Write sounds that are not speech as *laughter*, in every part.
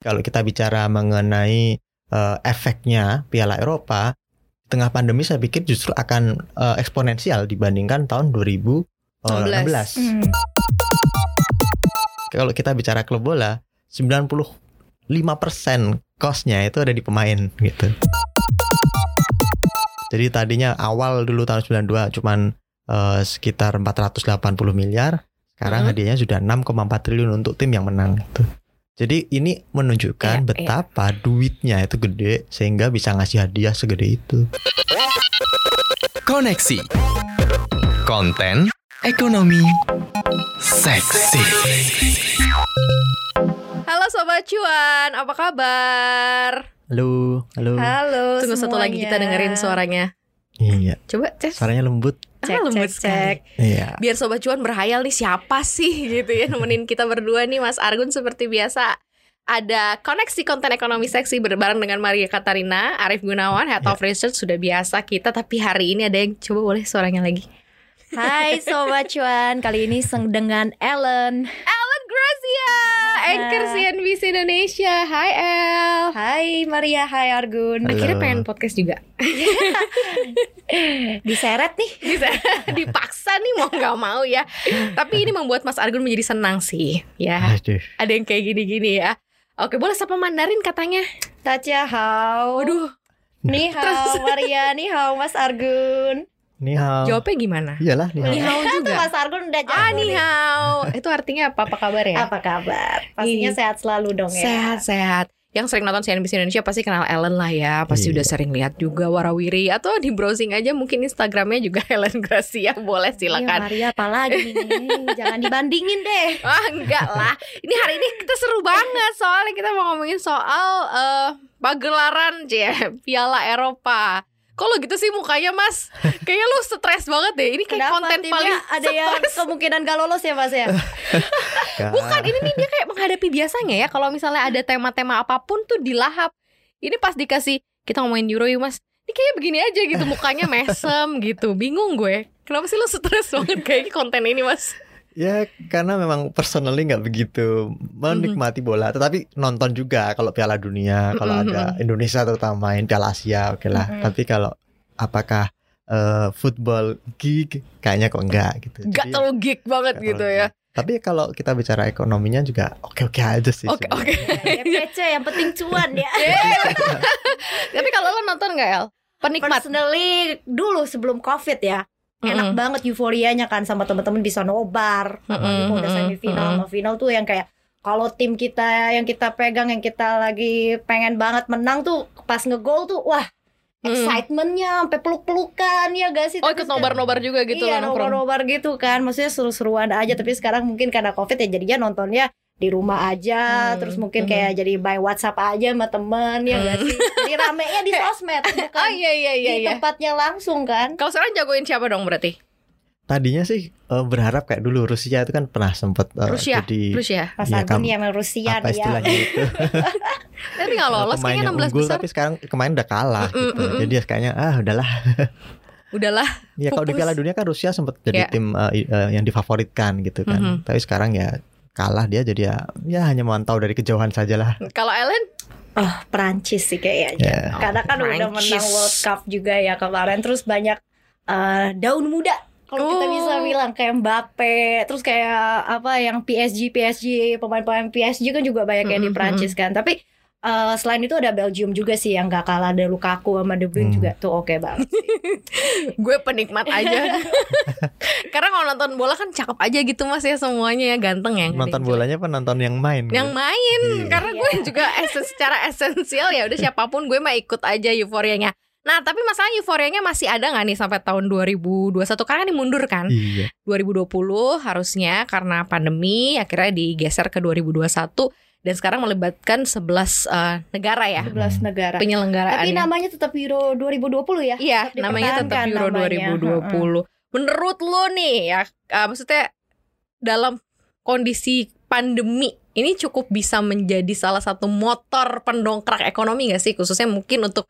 Kalau kita bicara mengenai uh, efeknya Piala Eropa tengah pandemi saya pikir justru akan uh, eksponensial dibandingkan tahun 2016. Hmm. Kalau kita bicara klub bola, 95% costnya itu ada di pemain gitu. Jadi tadinya awal dulu tahun 92 cuman uh, sekitar 480 miliar, sekarang hmm. hadiahnya sudah 6,4 triliun untuk tim yang menang itu. Jadi ini menunjukkan ya, betapa ya. duitnya itu gede sehingga bisa ngasih hadiah segede itu. Koneksi Konten Ekonomi Seksi Halo Sobat Cuan, apa kabar? Halo, halo. Halo Tunggu semuanya. satu lagi kita dengerin suaranya. Iya. Coba cek. Suaranya lembut. Cek, ah, lembut cek, cek. Iya. Biar sobat cuan berhayal nih siapa sih *laughs* gitu ya nemenin kita berdua nih Mas Argun seperti biasa. Ada koneksi konten ekonomi seksi berbareng dengan Maria Katarina, Arif Gunawan, Head of yeah. Research sudah biasa kita tapi hari ini ada yang coba boleh suaranya lagi. Hai Sobat Cuan, kali ini seng dengan Ellen. Ellen Gracia, anchor CNBC Indonesia. Hai El. Hai Maria, hai Argun. Akhirnya pengen podcast juga. *laughs* Diseret nih. Dipaksa nih mau gak mau ya. Tapi ini membuat Mas Argun menjadi senang sih ya. Ada yang kayak gini-gini ya. Oke boleh sapa Mandarin katanya? Tacha hao. Waduh. Nih hao Maria, nih hao Mas Argun Ni hao. Jawabnya gimana? Iyalah ni hao. Ni hao juga. Mas Argun udah jawab. Ah ni hao. *laughs* Itu artinya apa? Apa kabar ya? Apa kabar? Pastinya Ini. sehat selalu dong ya. Sehat, sehat. Yang sering nonton CNBC Indonesia pasti kenal Ellen lah ya Pasti iya. udah sering lihat juga Warawiri Atau di browsing aja mungkin Instagramnya juga *laughs* Ellen Gracia Boleh silakan Iya Maria apalagi nih *laughs* Jangan dibandingin deh Ah enggak lah Ini hari ini kita seru banget Soalnya kita mau ngomongin soal uh, Pagelaran Piala Eropa Kalau gitu sih mukanya mas? Kayaknya lu stres banget deh. Ini kayak Kenapa, konten paling Ada stress. yang kemungkinan gak lolos ya mas ya? *laughs* Bukan ini nih dia kayak menghadapi biasanya ya. Kalau misalnya ada tema-tema apa pun tuh dilahap. Ini pas dikasih Kita ngomongin Euro yuk mas. Ini kayak begini aja gitu Mukanya mesem gitu. Bingung gue. Kenapa sih lu stres banget kayak konten ini mas Ya karena memang personally nggak begitu menikmati bola, tetapi nonton juga kalau Piala Dunia, kalau ada Indonesia terutama main Piala Asia, oke okay lah. Tapi kalau apakah uh, football gig, kayaknya kok enggak gitu. Enggak terlalu gig banget gitu ya. Tapi kalau kita bicara ekonominya juga oke-oke aja sih. Oke oke. Ya, yang penting cuan ya. Tapi kalau lo nonton nggak El? Penikmat. Personally dulu sebelum covid ya enak mm -hmm. banget euforianya kan sama teman-teman bisa nobar mm -hmm. udah semifinal mm -hmm. sama final tuh yang kayak kalau tim kita yang kita pegang yang kita lagi pengen banget menang tuh pas ngegol tuh wah excitementnya sampai peluk-pelukan ya gak sih? Oh ikut nobar-nobar juga gitu Iya nobar-nobar gitu kan Maksudnya seru-seruan aja Tapi sekarang mungkin karena covid ya jadinya nontonnya di rumah aja hmm. terus mungkin hmm. kayak jadi by WhatsApp aja sama temen ya gak sih jadi ramenya di *laughs* sosmed bukan oh, iya, iya, iya, di iya. tempatnya langsung kan kalau sekarang jagoin siapa dong berarti tadinya sih uh, berharap kayak dulu Rusia itu kan pernah sempet uh, Rusia jadi Rusia pas ya, Agun yang Rusia apa dia. istilahnya *laughs* itu *laughs* tapi nggak lolos kayaknya 16 unggul, besar tapi sekarang kemarin udah kalah mm, gitu mm, mm. jadi kayaknya ah udahlah udahlah ya kalau di Piala Dunia kan Rusia sempat jadi yeah. tim uh, uh, yang difavoritkan gitu kan mm -hmm. tapi sekarang ya kalah dia jadi ya ya hanya memantau dari kejauhan saja lah. Kalau Ellen Oh, Prancis sih kayaknya. Yeah. Karena kan Prancis. udah menang World Cup juga ya kemarin terus banyak uh, daun muda kalau oh. kita bisa bilang kayak Mbappe, terus kayak apa yang PSG PSG pemain-pemain PSG kan juga banyak yang di Prancis kan. Tapi Uh, selain itu ada Belgium juga sih yang gak kalah dari Lukaku sama De Bruyne hmm. juga tuh oke okay banget. *laughs* gue penikmat aja. *laughs* Karena kalau nonton bola kan cakep aja gitu mas ya semuanya ya ganteng ya. Nonton bolanya penonton yang main. Yang gitu. main. Iya. Karena gue iya. juga esen, secara esensial ya udah siapa pun gue mah ikut aja euforianya. Nah tapi masalah euforianya masih ada gak nih sampai tahun 2021 Karena ini mundur kan iya. 2020 harusnya karena pandemi akhirnya digeser ke 2021 dan sekarang melibatkan 11 uh, negara ya. 11 negara. Penyelenggaraan. Tapi namanya tetap Euro 2020 ya? Iya, namanya tetap Euro namanya. 2020. Menurut lo nih ya, uh, maksudnya dalam kondisi pandemi ini cukup bisa menjadi salah satu motor pendongkrak ekonomi gak sih khususnya mungkin untuk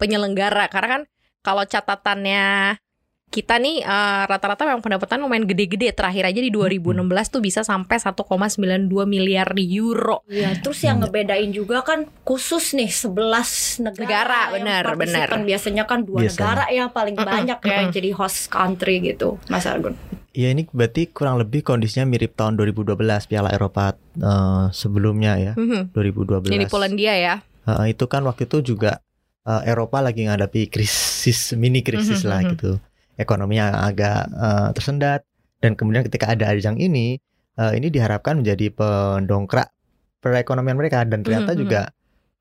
penyelenggara karena kan kalau catatannya kita nih uh, rata-rata memang pendapatan lumayan gede-gede. Terakhir aja di 2016 tuh bisa sampai 1,92 miliar euro. Iya, terus yang ngebedain juga kan khusus nih 11 negara. Negara, benar, benar. Biasanya kan dua Biasanya. negara ya paling banyak ya jadi host country gitu, Mas Argun. Ya ini berarti kurang lebih kondisinya mirip tahun 2012 Piala Eropa eh, sebelumnya ya, Mhm. 2012. Ini Polandia ya. Eh, itu kan waktu itu juga eh, Eropa lagi menghadapi krisis mini krisis Mhm, lah mhm. Ekonominya agak eh, tersendat dan kemudian ketika ada ajang ini eh, ini diharapkan menjadi pendongkrak perekonomian mereka dan ternyata Mhm, juga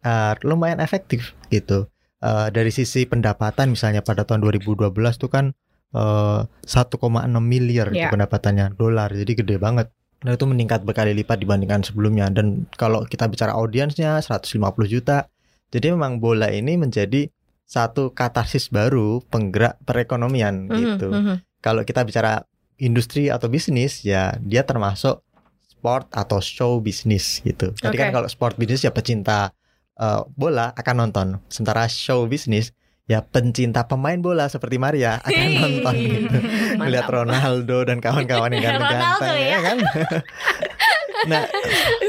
eh, lumayan efektif gitu. Eh, dari sisi pendapatan misalnya pada tahun 2012 tuh kan eh, 1,6 miliar itu Ya. pendapatannya dolar. Jadi gede banget. Dan itu meningkat berkali lipat dibandingkan sebelumnya dan kalau kita bicara audiensnya 150 juta. Jadi memang bola ini menjadi satu katarsis baru penggerak perekonomian Mhm, gitu. mhm. Kalau kita bicara industri atau bisnis ya dia termasuk sport atau show bisnis gitu. Jadi kan Oke. kalau sport bisnis ya pecinta eh, bola akan nonton. Sementara show bisnis ya pencinta pemain bola seperti Maria akan nonton gitu. *laughs* Melihat. Ronaldo dan kawan-kawan yang ganteng-ganteng ya. ya kan. *laughs* nah,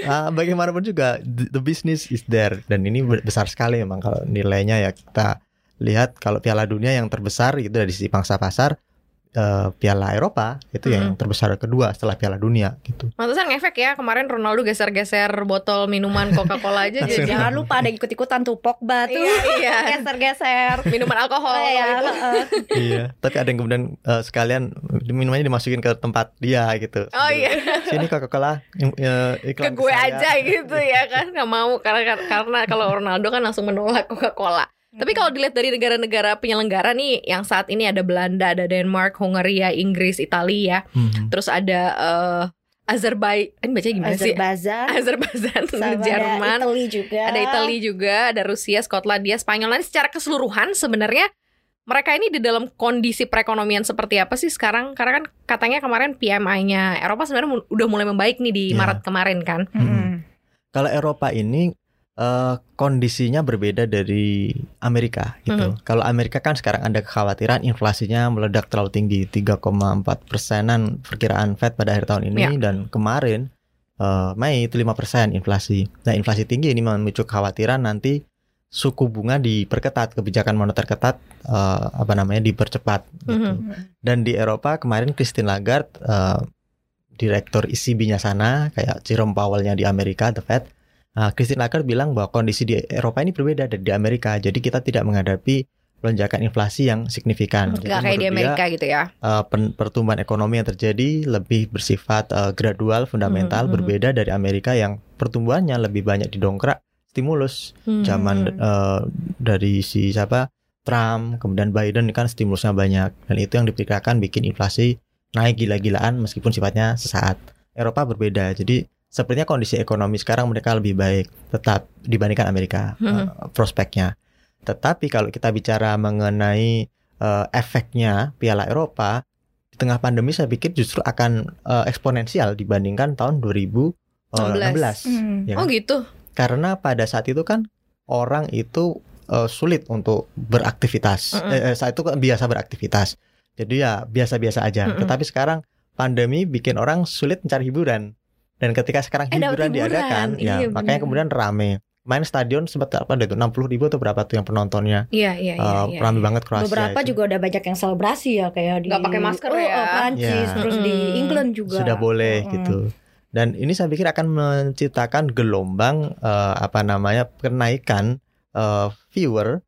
ah, bagaimanapun juga the, the business is there dan ini be- besar sekali memang kalau nilainya ya kita lihat kalau Piala Dunia yang terbesar itu dari sisi pangsa pasar eh, Piala Eropa itu yang terbesar kedua setelah Piala Dunia gitu. Mantesan ngefek ya kemarin Ronaldo geser-geser botol minuman Coca-Cola aja jadi Jangan lupa ada ikut-ikutan tuh Pogba tuh. Iya, iya. *laughs* Geser-geser. minuman alkohol Oh, iya, gitu. heeh. iya, tapi ada yang kemudian eh, sekalian minumannya dimasukin ke tempat dia gitu. Oh iya, Sini Coca-Cola im- eh, ke iklan gue saya. aja gitu ya kan nggak mau karena karena kalau Ronaldo kan langsung menolak Coca-Cola. Tapi kalau dilihat dari negara-negara penyelenggara nih, yang saat ini ada Belanda, ada Denmark, Hungaria, Inggris, Italia, Mhm. terus ada eh Azerbaijan, ini bacanya gimana sih? Azerbaijan. Azerbaijan, *laughs* Sama ada Jerman, Italy juga. ada Italia juga, ada Rusia, Skotlandia, Spanyol. Nah, secara keseluruhan sebenarnya mereka ini di dalam kondisi perekonomian seperti apa sih sekarang? Karena kan katanya kemarin PMI-nya Eropa sebenarnya udah mulai membaik nih di Ya. Maret kemarin kan. Mm-mm. Kalau Eropa ini eh, kondisinya berbeda dari Amerika gitu. Kalau Amerika kan sekarang ada kekhawatiran inflasinya meledak terlalu tinggi 3,4 persenan perkiraan Fed pada akhir tahun ini Ya. dan kemarin eh, Mei itu 5 persen inflasi. Nah inflasi tinggi ini memicu kekhawatiran nanti suku bunga diperketat kebijakan moneter ketat eh, apa namanya dipercepat gitu. Mhm. Dan di Eropa kemarin Christine Lagarde eh, direktur ECB-nya sana kayak Jerome Powell-nya di Amerika The Fed Nah, Christine Lagarde bilang bahwa kondisi di Eropa ini berbeda dari di Amerika. Jadi kita tidak menghadapi lonjakan inflasi yang signifikan. Jadi Nggak kayak di menurut dia, Amerika gitu ya. eh, pen- pertumbuhan ekonomi yang terjadi lebih bersifat eh, gradual, fundamental, Mhm, mhm. berbeda dari Amerika yang pertumbuhannya lebih banyak didongkrak stimulus Hmm. zaman eh, dari si siapa Trump, kemudian Biden kan stimulusnya banyak dan itu yang diperkirakan bikin inflasi naik gila-gilaan meskipun sifatnya sesaat. Eropa berbeda, jadi sepertinya kondisi ekonomi sekarang mereka lebih baik tetap dibandingkan Amerika Hmm. eh, prospeknya. Tetapi kalau kita bicara mengenai eh, efeknya Piala Eropa di tengah pandemi saya pikir justru akan eh, eksponensial dibandingkan tahun 2016. Hmm. Ya Oh kan? gitu. Karena pada saat itu kan orang itu eh, sulit untuk beraktivitas. Mm-mm. Eh, eh, saat itu kan biasa beraktivitas. Jadi ya biasa-biasa aja. Mm-mm. Tetapi sekarang pandemi bikin orang sulit mencari hiburan. Dan ketika sekarang Eh, hiburan, hiburan. diadakan, ya Iya, makanya kemudian rame. Main stadion sempat apa deh itu 60 ribu atau berapa tuh yang penontonnya? Iya iya iya. Eh, iya, rame iya. banget Kroasia. Beberapa itu. juga udah banyak yang selebrasi ya kayak di Nggak pakai masker oh, ya. oh, Prancis Ya. terus di Mm-mm. England juga sudah boleh Mm-mm. gitu. Dan ini saya pikir akan menciptakan gelombang eh, apa namanya kenaikan eh, viewer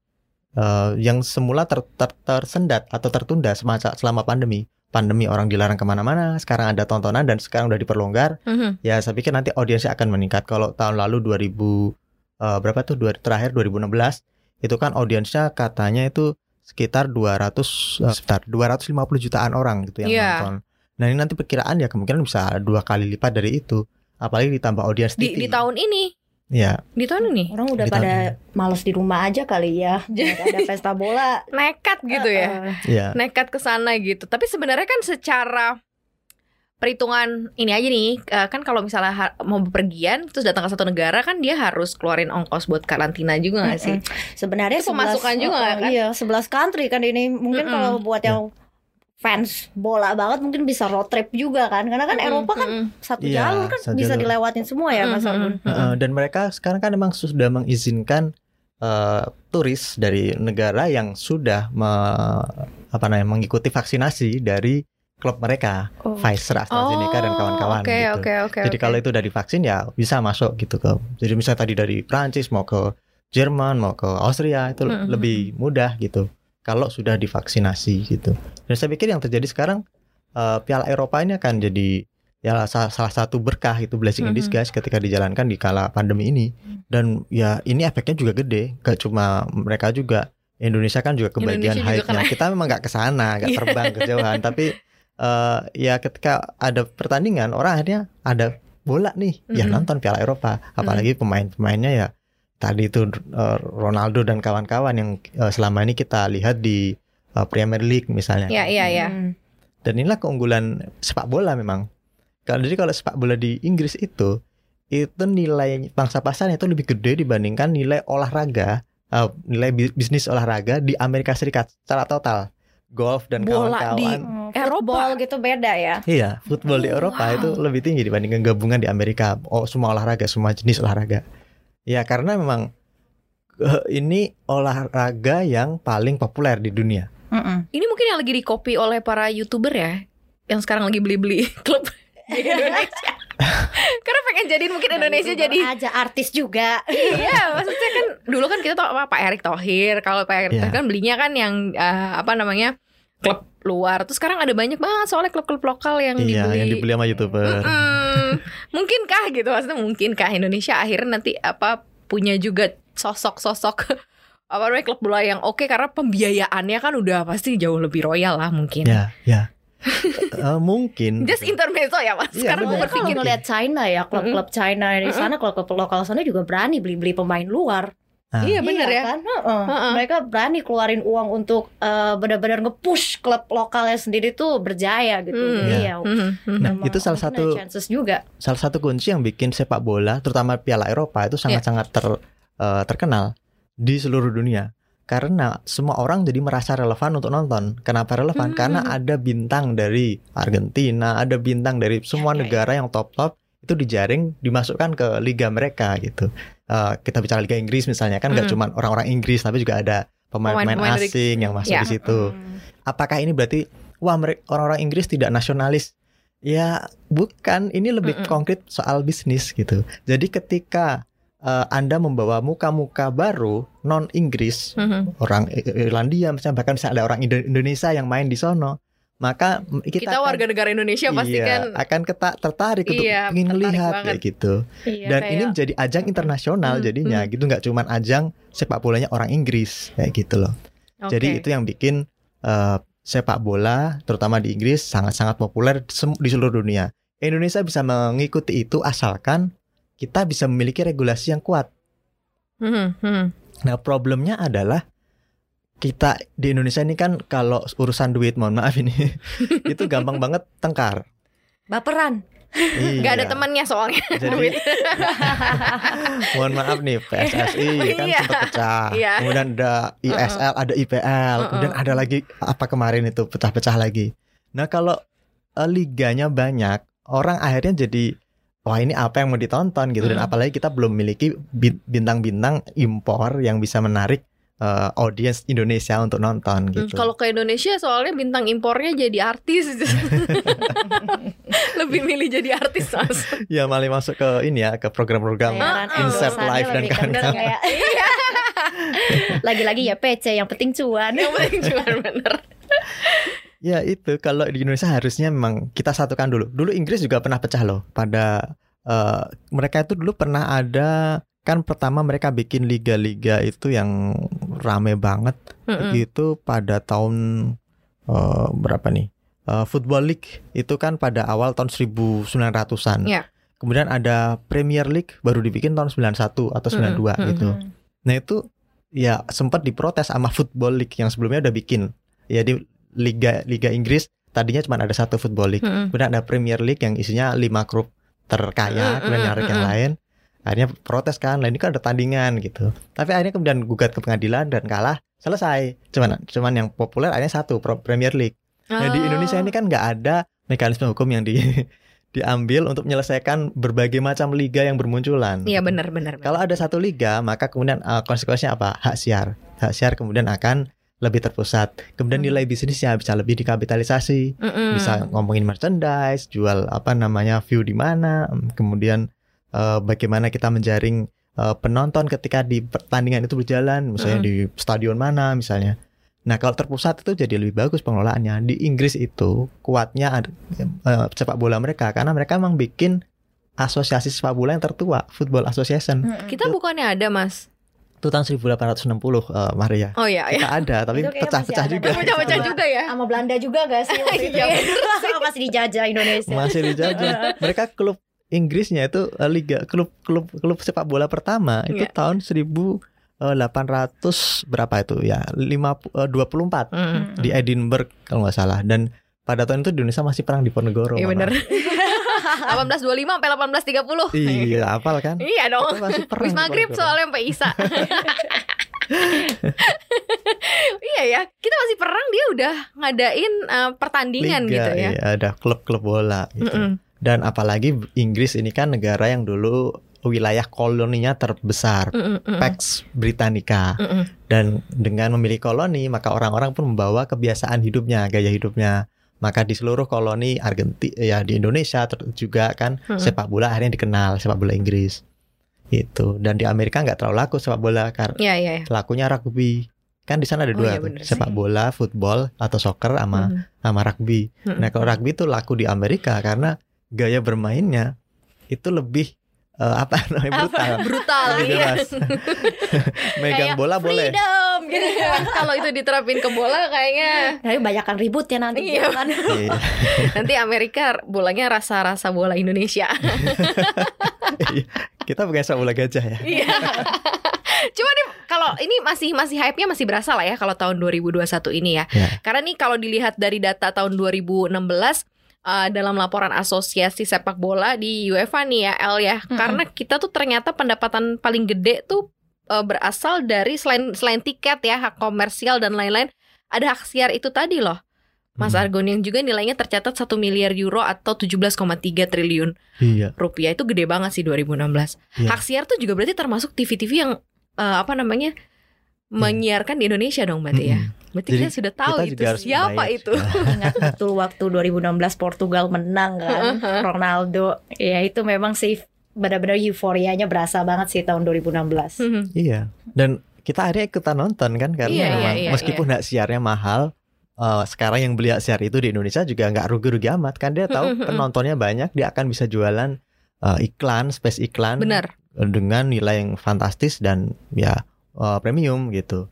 eh, yang semula ter- ter- tersendat atau tertunda semasa selama pandemi. Pandemi orang dilarang ke mana-mana, sekarang ada tontonan dan sekarang udah diperlonggar. Mhm. Ya saya pikir nanti audiensnya akan meningkat. Kalau tahun lalu 2000 eh, berapa tuh dua, terakhir 2016 itu kan audiensnya katanya itu sekitar 200 eh, sekitar 250 jutaan orang gitu yang Iya. nonton. Nah ini nanti perkiraan ya kemungkinan bisa dua kali lipat dari itu. Apalagi ditambah audiens Di, TV. di tahun ini, Ya, di tahun ini Orang udah pada males di rumah aja kali ya. *laughs* Nggak ada pesta bola. nekat gitu ya. Eh, ya. nekat ke sana gitu. Tapi sebenarnya kan secara perhitungan ini aja nih, eh, kan kalau misalnya mau bepergian terus datang ke satu negara kan dia harus keluarin ongkos buat karantina juga gak sih? Mm-mm. Sebenarnya Itu pemasukan 11 juga oh, kan? Iya, 11 country kan ini. Mungkin Mm-mm. kalau buat yang fans bola banget mungkin bisa road trip juga kan karena kan Eropa kan satu Iya, jalur kan satu bisa jalur. dilewatin semua ya Mas Argun. Uh, dan mereka sekarang kan memang sudah mengizinkan uh, turis dari negara yang sudah me- apa namanya mengikuti vaksinasi dari klub mereka Oh. Pfizer, AstraZeneca dan kawan-kawan Oke gitu. oke oke. Jadi oke. kalau itu udah divaksin ya bisa masuk gitu ke. Jadi misalnya tadi dari Prancis mau ke Jerman mau ke Austria itu Mm-mm. lebih mudah gitu. Kalau sudah divaksinasi gitu. Dan saya pikir yang terjadi sekarang eh, Piala Eropa ini akan jadi ya sa- salah satu berkah itu blessing in Mhm. disguise ketika dijalankan di kala pandemi ini. Dan ya ini efeknya juga gede. Gak cuma mereka juga Indonesia kan juga kebagian hype-nya. Kita memang nggak ke sana, nggak Iya. terbang kejauhan, tapi eh, ya ketika ada pertandingan orang akhirnya ada bola nih ya Mhm. nonton Piala Eropa apalagi pemain-pemainnya ya tadi itu eh, Ronaldo dan kawan-kawan yang eh, selama ini kita lihat di eh, Premier League misalnya Ya iya ya. Hmm. dan inilah keunggulan sepak bola memang kalau jadi kalau sepak bola di Inggris itu itu nilai bangsa pasarnya itu lebih gede dibandingkan nilai olahraga nilai bi- bisnis olahraga di Amerika Serikat secara total golf dan Bola di- kawan-kawan Hmm, Eropa. football gitu beda ya. Iya, football di Eropa Wow. itu lebih tinggi dibandingkan gabungan di Amerika. Oh, semua olahraga, semua jenis olahraga. Ya, karena memang eh, ini olahraga yang paling populer di dunia. Mm-mm. Ini mungkin yang lagi di copy oleh para youtuber ya, yang sekarang lagi beli-beli *laughs* klub di Indonesia. *laughs* Karena pengen jadiin mungkin Indonesia jadi aja artis juga. Iya, maksudnya kan dulu kan kita tau apa Pak Erick Thohir. Kalau Pak Erick Iya. Thohir kan belinya kan yang eh, apa namanya klub luar. Terus sekarang ada banyak banget soalnya klub-klub lokal yang iya, dibeli. yang dibeli sama YouTuber. Mm-mm. *laughs* mungkinkah gitu maksudnya mungkinkah Indonesia akhirnya nanti apa punya juga sosok-sosok *laughs* apa namanya klub bola yang oke karena pembiayaannya kan udah pasti jauh lebih royal lah mungkin. Ya, ya. *laughs* Eh, mungkin. Just intermezzo ya mas. Iya, Sekarang bener. mau Kalau berpikir ngeliat China ya, klub-klub China di sana, klub-klub lokal sana juga berani beli-beli pemain luar. Nah, Iya bener ya. kan? Heeh. Heeh. Mereka berani keluarin uang untuk eh, benar-benar nge-push klub lokalnya sendiri tuh berjaya gitu. Hmm. Jadi Iya. ya, Mhm, mhm. Nah, itu salah satu- chances juga. salah satu kunci yang bikin sepak bola, terutama Piala Eropa itu sangat-sangat ter- eh, terkenal di seluruh dunia. Karena semua orang jadi merasa relevan untuk nonton. Kenapa relevan? Hmm. Karena ada bintang dari Argentina, ada bintang dari semua ya, ya. negara yang top-top itu dijaring dimasukkan ke liga mereka gitu. Eh, kita bicara Liga Inggris misalnya kan nggak Hmm. cuma orang-orang Inggris tapi juga ada pemain-pemain dari- asing yang masuk Ya. di situ. Hmm. Apakah ini berarti wah orang-orang Inggris tidak nasionalis? Ya bukan, ini lebih Mm-mm. konkret soal bisnis gitu. Jadi ketika eh, Anda membawa muka-muka baru non Inggris, Mhm. orang I- Irlandia misalnya bahkan misalnya ada orang Indo- Indonesia yang main di sono, maka kita, Kita, akan- warga negara Indonesia pasti iya, kan akan kita tertarik untuk Iya, ingin tertarik lihat banget. kayak gitu. Iya, Dan kayak- ini menjadi ajang internasional Hmm, jadinya hmm. gitu nggak cuman ajang sepak bolanya orang Inggris kayak gitu loh. Oke. Jadi itu yang bikin eh, sepak bola terutama di Inggris sangat-sangat populer di seluruh dunia. Indonesia bisa mengikuti itu asalkan kita bisa memiliki regulasi yang kuat. Mhm, mhm. Nah, problemnya adalah kita di Indonesia ini kan kalau urusan duit, mohon maaf ini, *laughs* itu gampang banget tengkar. baperan. Nggak ada Iya. temannya soalnya. Jadi *laughs* mohon maaf nih PSSI kan Iya. sempat pecah. Iya. Kemudian ada ISL, ada IPL, kemudian ada lagi apa kemarin itu pecah-pecah lagi. Nah, kalau eh, liganya banyak, orang akhirnya jadi wah ini apa yang mau ditonton gitu dan Mm. apalagi kita belum memiliki bin- bintang-bintang impor yang bisa menarik eh, audiens Indonesia untuk nonton Hmm, gitu. Kalau ke Indonesia soalnya bintang impornya jadi artis. *laughs* Lebih milih jadi artis mas. ya malah masuk ke ini ya ke program-program Bayaran Insert endorsannya Live dan kawan-kawan. kayak- *laughs* Lagi-lagi ya PC yang penting cuan. Yang penting cuma bener. Ya itu kalau di Indonesia harusnya memang kita satukan dulu. Dulu Inggris juga pernah pecah loh. Pada eh, mereka itu dulu pernah ada kan pertama mereka bikin liga-liga itu yang rame banget Mm-mm. itu pada tahun eh, berapa nih? Eh, Football League itu kan pada awal tahun 1900-an. Iya. Kemudian ada Premier League baru dibikin tahun 91 atau 92 Mm-mm, gitu. Nah itu ya sempat diprotes sama *laughs* Football League yang sebelumnya udah bikin. Ya di Liga Liga Inggris tadinya cuma ada satu Football League. Mm-mm. Kemudian ada Premier League yang isinya lima klub terkaya, Mm, kemudian mm, nyari mm, yang lain. Akhirnya protes kan, lah ini kan ada tandingan gitu. Tapi akhirnya kemudian gugat ke pengadilan dan kalah, selesai. Cuman cuman yang populer akhirnya satu Premier League. Nah di Indonesia ini kan nggak ada mekanisme hukum yang di *laughs* diambil untuk menyelesaikan berbagai macam liga yang bermunculan. Iya benar benar. Kalau ada satu liga, maka kemudian uh, konsekuensinya apa? Hak siar. Hak siar kemudian akan lebih terpusat. Kemudian nilai bisnisnya bisa lebih dikapitalisasi, Mm -mm. bisa ngomongin merchandise, jual apa namanya view di mana, kemudian uh, bagaimana kita menjaring uh, penonton ketika di pertandingan itu berjalan, misalnya Mm. di stadion mana misalnya. Nah kalau terpusat itu jadi lebih bagus pengelolaannya. Di Inggris itu kuatnya uh, sepak bola mereka karena mereka memang bikin asosiasi sepak bola yang tertua, Football Association. Mm-mm. Kita bukannya ada mas? Itu tahun 1860 uh, Maria. Oh ya ya. Kita ada tapi pecah-pecah juga. Pecah-pecah juga ya. sama Belanda juga gak sih waktu *laughs* itu Iya, *laughs* ya? masih dijajah Indonesia Masih dijajah. *laughs* Mereka klub Inggrisnya itu uh, liga klub klub klub sepak bola pertama itu Iya. tahun 1800 berapa itu ya? 50 uh, 24 Mm. di Edinburgh kalau nggak salah dan pada tahun itu di Indonesia masih perang di Ponegoro. Iya benar. 1825 *laughs* sampai 1830. Iya, hafal kan? *laughs* Iya dong. Itu masih perang di maghrib soalnya sampai Isa. *laughs* iya ya, kita masih perang dia udah ngadain uh, pertandingan Liga, gitu ya. iya, ada klub-klub bola gitu. Mm-mm. Dan apalagi Inggris ini kan negara yang dulu wilayah koloninya terbesar, Mm-mm, mm-mm, Pax Britannica. mm-mm. Dan dengan memiliki koloni, maka orang-orang pun membawa kebiasaan hidupnya, gaya hidupnya. Maka di seluruh koloni Argentina, ya di Indonesia juga kan Mm-mm. sepak bola akhirnya dikenal sepak bola Inggris. Itu. Dan di Amerika nggak terlalu laku sepak bola karena Iya iya. iya. lakunya rugby. Kan di sana ada Oh, dua, iya tuh, sepak bola, football atau soccer sama Mm. sama rugby. Mm-mm. Nah, kalau rugby itu laku di Amerika karena gaya bermainnya itu lebih eh, apa *laughs* namanya brutal. brutal Lebih iya. bebas. *laughs* Megang Kayak bola boleh. Freedom gitu. *laughs* Kalau itu diterapin ke bola kayaknya tapi banyakan ribut ya nanti Iya. kan Iya. nanti Amerika bolanya rasa-rasa bola Indonesia. Iya. Kita bukan sepak bola gajah ya. Iya. Cuma nih kalau ini masih masih hype-nya masih berasa lah ya kalau tahun 2021 ini ya. Ya. Karena nih kalau dilihat dari data tahun 2016 uh, dalam laporan asosiasi sepak bola di UEFA nih ya El ya. Mm-mm. Karena kita tuh ternyata pendapatan paling gede tuh uh, berasal dari selain selain tiket ya, hak komersial dan lain-lain, ada hak siar itu tadi loh. Mas Hmm. Argon yang juga nilainya tercatat 1 miliar euro atau 17,3 triliun Iya. rupiah itu gede banget sih 2016. Iya. Hak siar tuh juga berarti termasuk TV-TV yang eh, apa namanya menyiarkan di Indonesia dong berarti ya. Berarti Jadi kita sudah tahu kita itu siapa bayar. itu. *laughs* ingat betul waktu 2016 Portugal menang kan Ronaldo ya itu memang sih benar-benar euforianya berasa banget sih tahun 2016 Mhm. Iya. Dan kita akhirnya ikutan nonton kan karena Iya, iya, memang iya, meskipun hak siarnya mahal eh, sekarang yang beli hak siar itu di Indonesia juga nggak rugi-rugi amat kan dia tahu Mm-mm. penontonnya banyak dia akan bisa jualan eh, iklan space iklan Benar. dengan nilai yang fantastis dan ya eh, premium gitu.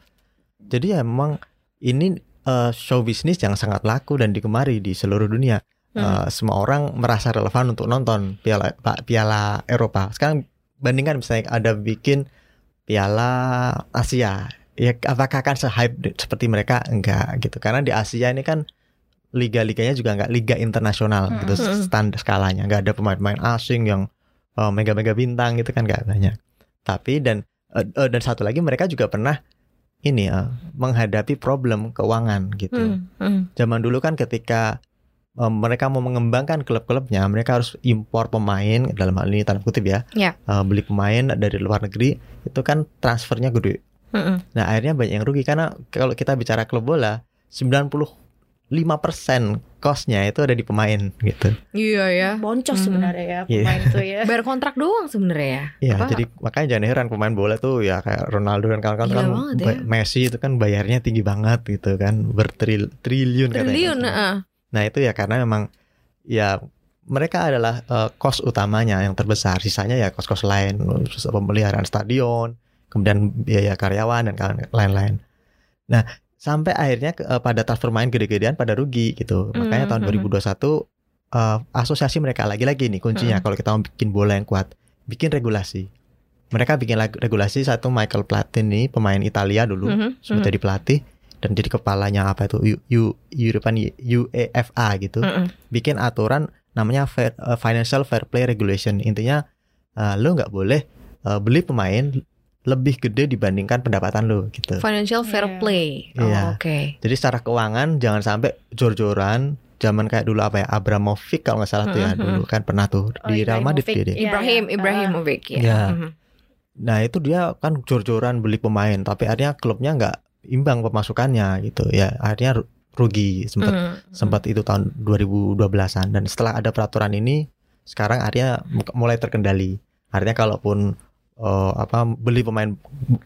Jadi ya memang ini eh, show bisnis yang sangat laku dan digemari di seluruh dunia. Hmm. Eh, semua orang merasa relevan untuk nonton Piala Piala Eropa. Sekarang bandingkan misalnya ada bikin Piala Asia. Ya apakah akan se-hype seperti mereka? Enggak gitu. Karena di Asia ini kan liga-liganya juga enggak liga internasional gitu Hmm. standar skalanya. Enggak ada pemain-pemain asing yang eh, mega-mega bintang gitu kan enggak banyak. Tapi dan eh, eh, dan satu lagi mereka juga pernah ini eh, menghadapi problem keuangan gitu Hmm, hmm. zaman dulu kan ketika um, mereka mau mengembangkan klub-klubnya, mereka harus impor pemain dalam hal ini tanda kutip ya, Ya. Uh, beli pemain dari luar negeri itu kan transfernya gede. Hmm, Nah akhirnya banyak yang rugi karena kalau kita bicara klub bola 95% costnya itu ada di pemain gitu. Iya ya. boncos Hmm. sebenarnya ya Iya. pemain tuh ya *laughs* Bayar kontrak doang sebenarnya ya. Iya, jadi makanya jangan heran pemain bola tuh ya kayak Ronaldo dan kawan-kawan kan ya. Messi itu kan bayarnya tinggi banget gitu kan, bertriliun triliun katanya. triliun. heeh. Nah itu ya karena memang ya mereka adalah eh, kos utamanya yang terbesar. Sisanya ya kos-kos lain, terus pemeliharaan stadion, kemudian biaya karyawan dan lain-lain. Nah sampai akhirnya ke- eh, pada transfer main gede-gedean pada rugi gitu. Makanya tahun Mhm. 2021 eh, asosiasi mereka lagi-lagi nih kuncinya Mhm. kalau kita mau bikin bola yang kuat, bikin regulasi. Mereka bikin regulasi satu Michael Platini pemain Italia dulu Mhm, sempat mhm, jadi pelatih dan jadi kepalanya apa itu U, U, European UEFA gitu mhm. bikin aturan namanya fair, uh, financial fair play regulation intinya uh, lo nggak boleh uh, beli pemain lebih gede dibandingkan pendapatan lo gitu. Financial fair Yeah. play. Oh, Iya. Oke. Jadi secara keuangan jangan sampai jor-joran zaman kayak dulu apa ya Abramovich kalau nggak salah tuh ya Mhm. dulu kan pernah tuh Oh, di Real Madrid dia. Iya, Ibrahim iya. Ibrahimovic ya. Iya. Mhm. Nah itu dia kan jor-joran beli pemain tapi akhirnya klubnya nggak imbang pemasukannya gitu ya akhirnya ru- rugi sempat Mhm. sempat itu tahun 2012an dan setelah ada peraturan ini sekarang akhirnya mu- mulai terkendali artinya kalaupun eh, apa beli pemain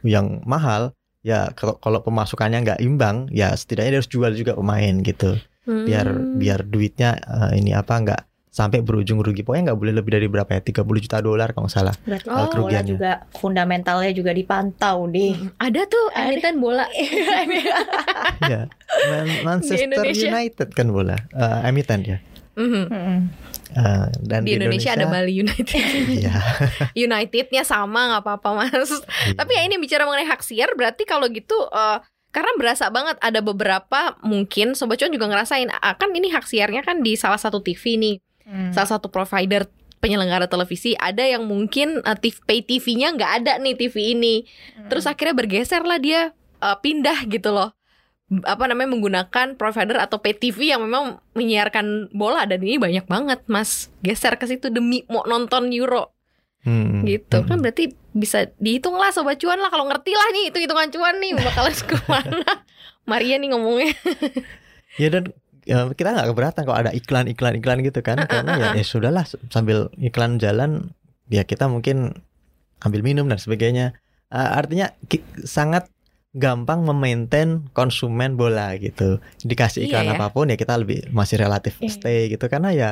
yang mahal ya kalau kalau pemasukannya nggak imbang ya setidaknya dia harus jual juga pemain gitu biar Hmm. biar duitnya eh, ini apa nggak sampai berujung rugi pokoknya nggak boleh lebih dari berapa ya 30 juta dolar kalau nggak salah Berarti Oh. bola Kerugiannya. juga fundamentalnya juga dipantau nih. ada tuh emiten bola. *laughs* ya *laughs* Man- Manchester. United kan bola eh, emiten ya Mhm. Mm-mm. Eh, dan Di Indonesia ada Bali United. *laughs* Iya. *laughs* Unitednya sama nggak apa-apa mas. Tapi ya ini bicara mengenai hak siar berarti kalau gitu eh, karena berasa banget ada beberapa mungkin sobat cuan juga ngerasain ah, kan ini hak siarnya kan di salah satu TV nih, Hmm. salah satu provider penyelenggara televisi ada yang mungkin eh, TV, pay TV-nya nggak ada nih TV ini. Hmm. Terus akhirnya bergeser lah dia eh, pindah gitu loh. Apa namanya menggunakan provider atau pay TV yang memang menyiarkan bola. Dan ini banyak banget mas. Geser ke situ demi mau nonton Euro. Hmm, gitu. Hmm. kan berarti bisa dihitung lah sobat cuan lah. Kalau ngerti lah nih itu hitungan cuan nih. Bakalan *laughs* ke mana? Maria nih ngomongnya. *laughs* Ya dan ya, kita nggak keberatan kalau ada iklan iklan iklan gitu kan. Karena ya, ya sudahlah sambil iklan jalan ya kita mungkin ambil minum dan sebagainya. Eh, artinya sangat gampang memaintain konsumen bola gitu. Dikasih Iya iklan ya. apa pun ya kita lebih masih relatif Iya. stay gitu. Karena ya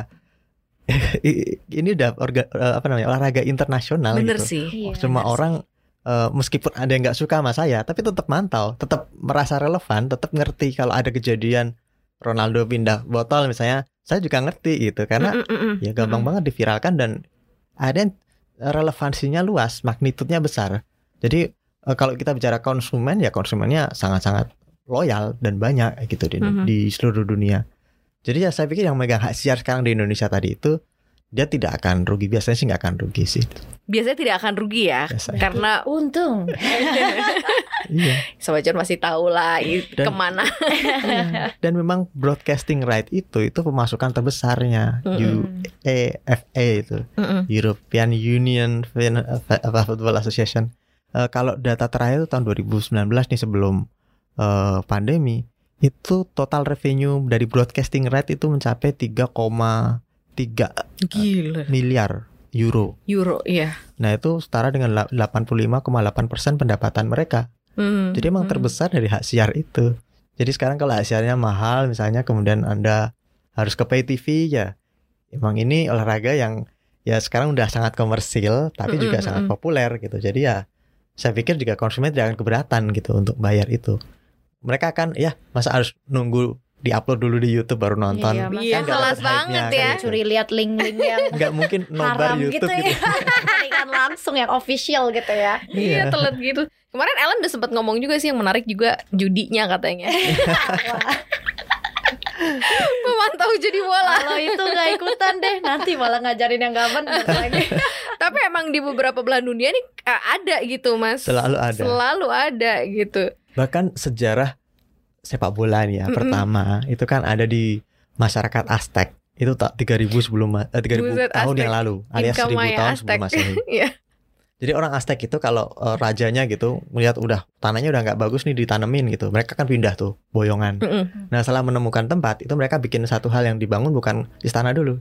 *laughs* ini udah orga, eh, apa namanya olahraga internasional bener gitu. sih. Iya, semua orang eh, meskipun ada yang nggak suka sama saya tapi tetap mantau tetap merasa relevan tetap ngerti kalau ada kejadian Ronaldo pindah botol misalnya saya juga ngerti gitu. Karena Mm, mm, mm, ya gampang mm, banget diviralkan dan ada yang relevansinya luas magnitudenya besar. Jadi eh, kalau kita bicara konsumen ya konsumennya sangat-sangat loyal dan banyak gitu di, Mhm. di seluruh dunia jadi ya saya pikir yang megang hak siar sekarang di Indonesia tadi itu dia tidak akan rugi biasanya sih nggak akan rugi sih biasanya tidak akan rugi ya Biasanya. karena Untung. *laughs* iya sobat cuan masih tahu lah Dan- ke mana Iya. *laughs* Dan memang broadcasting right itu itu pemasukan terbesarnya Mm-mm. UEFA itu Mm-mm. European Union Football Association. Eh, kalau data terakhir itu tahun 2019 nih sebelum eh, pandemi itu total revenue dari broadcasting right itu mencapai 3,3 gila miliar euro. euro iya Nah itu setara dengan la- 85,8% pendapatan mereka. Mm, Jadi emang mm. terbesar dari hak siar itu. Jadi sekarang kalau hak siarnya mahal misalnya kemudian Anda harus ke pay TV ya. Emang ini olahraga yang ya sekarang udah sangat komersil tapi Mm-mm, juga sangat mm-mm. populer gitu. Jadi ya saya pikir juga konsumen tidak akan keberatan gitu untuk bayar itu. Mereka akan ya masa harus nunggu diupload dulu di YouTube baru nonton. Iya, Iya, Kan nggak kelas banget kan ya. gitu. Curi lihat link-link *laughs* yang Nggak mungkin nobar gitu YouTube ya. gitu. *laughs* Kan langsung yang official gitu ya. Iya telat gitu Kemarin Ellen udah sempat ngomong juga sih yang menarik juga judinya katanya Wah, *laughs* Memantau jadi bola Kalau itu nggak ikutan deh, nanti malah ngajarin yang gak bener lagi. Tapi emang di beberapa belahan dunia nih eh, ada gitu mas Selalu ada. Selalu ada gitu Bahkan sejarah sepak bola nih ya Mm-mm. pertama itu kan ada di masyarakat Aztec. Itu tak 3000 sebelum eh, 3000 Buset, tahun Aztec. yang lalu alias Inka 1000 Maya tahun Aztec. sebelum Masehi. *laughs* Iya. Jadi orang Aztec itu kalau eh, rajanya gitu melihat udah tanahnya udah nggak bagus nih ditanemin gitu. Mereka kan pindah tuh boyongan. Mm-mm. Nah, setelah menemukan tempat itu mereka bikin satu hal yang dibangun bukan istana dulu.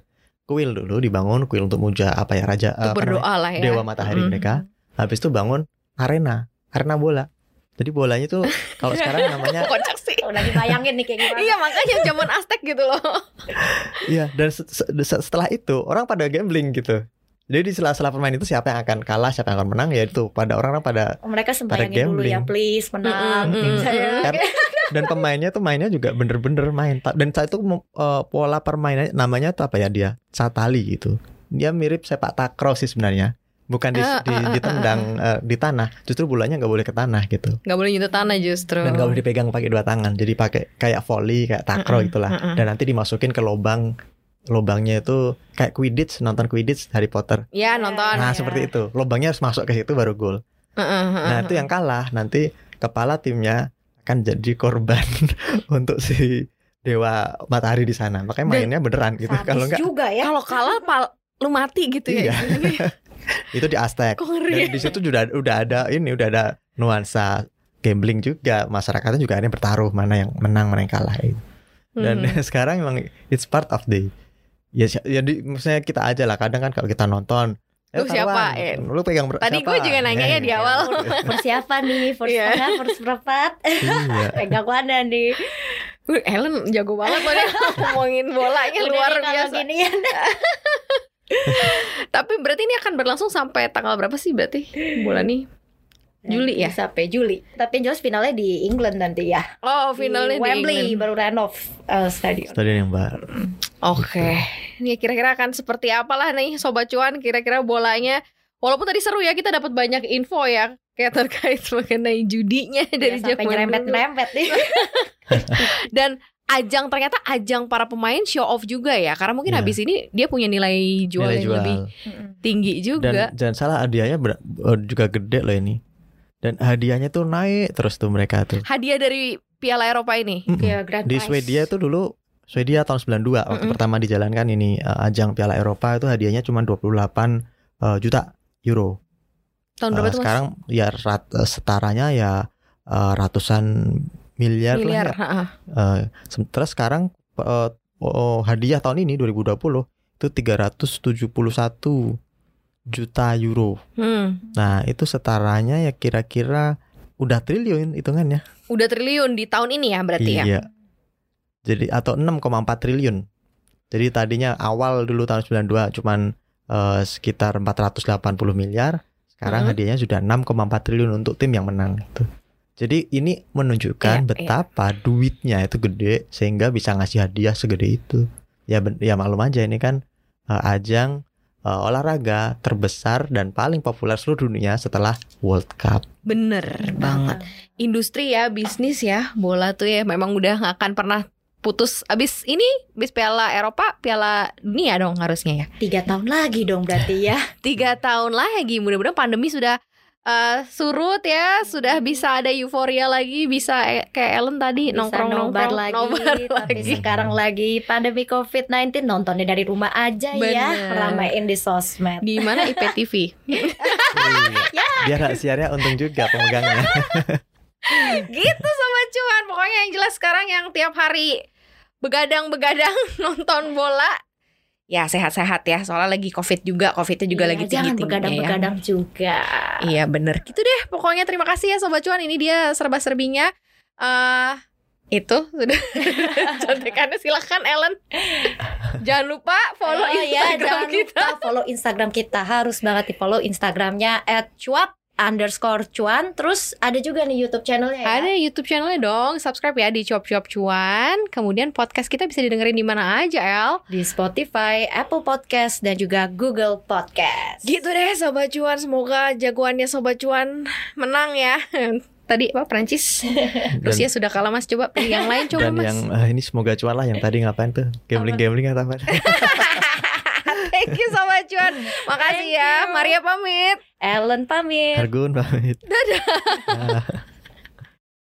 Kuil dulu dibangun, kuil untuk muja apa ya raja Untuk namanya? berdoa lah ya dewa matahari Mm. mereka. Habis itu bangun arena, arena bola. Jadi bolanya tuh kalau *laughs* sekarang namanya Kocak sih Udah dibayangin nih kayak gimana. Iya makanya zaman Aztec gitu loh *laughs* Iya, dan se- se- se- setelah itu orang pada gambling gitu. Jadi di sela-sela permain itu siapa yang akan kalah, siapa yang akan menang ya itu pada orang-orang pada Mereka sembayangin dulu gambling. ya, please menang. Mm-mm, tim mm-mm, saya. *laughs* dan pemainnya tuh mainnya juga bener-bener main. Dan itu mo- eh, pola permainannya namanya tuh apa ya dia? Satali gitu. Dia mirip sepak takraw sih sebenarnya. Bukan di, Ah, di, ah, ah, ditendang eh, di tanah, justru bolanya nggak boleh ke tanah gitu. Gak boleh nyentuh tanah justru Dan nggak boleh dipegang pakai dua tangan. Jadi pakai kayak volley, kayak takraw Mm-mm, itulah. mm-mm. Dan nanti dimasukin ke lubang lubangnya itu kayak Quidditch, nonton Quidditch Harry Potter. Ya nonton Nah, ya. seperti itu. Lubangnya harus masuk ke situ baru gol. Nah itu yang kalah nanti kepala timnya akan jadi korban *laughs* untuk si dewa matahari di sana. Makanya mainnya beneran gitu. Kalau enggak juga ya. Kalau kalah pal lu mati gitu ya. Iya. *laughs* *laughs* itu di Aztec. Dan di situ sudah udah ada ini udah ada nuansa gambling juga. Masyarakatnya juga ini bertaruh mana yang menang mana yang kalah itu. Dan hmm. sekarang memang it's part of the ya ya di, misalnya kita aja lah kadang kan kalau kita nonton Lu siapa? Eh, lu pegang ber- Tadi gue juga nanya ya, ya di awal. *laughs* Persiapan nih, first yeah. tengah, first perempat. iya. *laughs* pegang mana nih? Ellen jago banget loh *laughs* ngomongin bolanya Udah luar biasa. Gini ya. Tapi berarti ini akan berlangsung sampai tanggal berapa sih berarti bulan nih? Juli ya sampai Juli. Tapi yang jelas finalnya di England nanti ya. Oh, finalnya di, di Wembley England. baru renov uh, stadion. Stadion yang baru. Oke. Okay. Ini kira-kira akan seperti apalah nih sobat cuan kira-kira bolanya. Walaupun tadi seru ya kita dapat banyak info ya kayak terkait *laughs* mengenai judinya ya, dari sampai nyerempet-nyerempet nih. *laughs* Dan ajang ternyata ajang para pemain show off juga ya karena mungkin ya. habis ini dia punya nilai jual nilai yang jual. lebih tinggi juga. Dan jangan salah hadiahnya eh, juga gede loh ini dan hadiahnya tuh naik terus tuh mereka tuh. Hadiah dari Piala Eropa ini. Mm -mm. Grand Di Swedia tuh dulu Swedia tahun 92 mm -mm. waktu pertama dijalankan ini uh, ajang Piala Eropa itu hadiahnya cuma 28 uh, juta euro. Tahun berapa uh, Sekarang ya rat, setaranya ya uh, ratusan miliar, miliar lah ya. Uh, terus sekarang uh, oh, hadiah tahun ini 2020 itu 371 juta euro. Hmm. Nah, itu setaranya ya kira-kira udah triliun hitungannya. Udah triliun di tahun ini ya berarti iya. ya. Iya. Jadi atau 6,4 triliun. Jadi tadinya awal dulu tahun 92 cuman uh, sekitar 480 miliar. Sekarang hmm. hadiahnya sudah 6,4 triliun untuk tim yang menang itu. Jadi ini menunjukkan iya, iya. betapa iya. duitnya itu gede sehingga bisa ngasih hadiah segede itu. Ya ya maklum aja ini kan uh, ajang uh, olahraga terbesar dan paling populer seluruh dunia setelah World Cup. Bener banget. Industri ya, bisnis ya, bola tuh ya memang udah gak akan pernah putus abis ini abis Piala Eropa Piala Dunia dong harusnya ya tiga tahun lagi dong berarti ya *laughs* tiga tahun lagi mudah-mudahan pandemi sudah uh, surut ya sudah bisa ada euforia lagi bisa e kayak Ellen tadi bisa nongkrong nongkrong lagi nobar tapi lagi. sekarang lagi pandemi COVID-19 nontonnya dari rumah aja ya. Bener. ya ramein di sosmed di mana IPTV *laughs* ya. biar siarnya untung juga pemegangnya *laughs* gitu sama cuan pokoknya yang jelas sekarang yang tiap hari begadang-begadang *laughs* nonton bola ya sehat-sehat ya. Soalnya lagi covid juga covidnya juga iya, lagi tinggi tinggi begadang-begadang ya. juga. Iya bener. Gitu deh pokoknya terima kasih ya sobat cuan. Ini dia serba serbinya uh, itu sudah. *laughs* Contekannya silahkan Ellen. Jangan lupa follow oh, Instagram ya, jangan kita. lupa follow Instagram kita. Harus banget di follow Instagramnya @cuap underscore cuan. Terus ada juga nih YouTube channelnya ya. Ada YouTube channelnya dong. Subscribe ya di cuap cuap cuan. Kemudian podcast kita bisa didengerin di mana aja El? Di Spotify Apple Podcast dan juga Google Podcast. Gitu deh sobat cuan. Semoga jagoannya sobat cuan menang ya. *laughs* Tadi apa Prancis *laughs* Rusia sudah kalah mas. Coba pilih yang lain coba dan mas. yang uh, ini semoga cuan lah yang tadi ngapain tuh? Gambling gambling atau apa? *laughs* Thank you so much Cuan Makasih Thank ya. you. Maria pamit Ellen pamit. Argun pamit. Dadah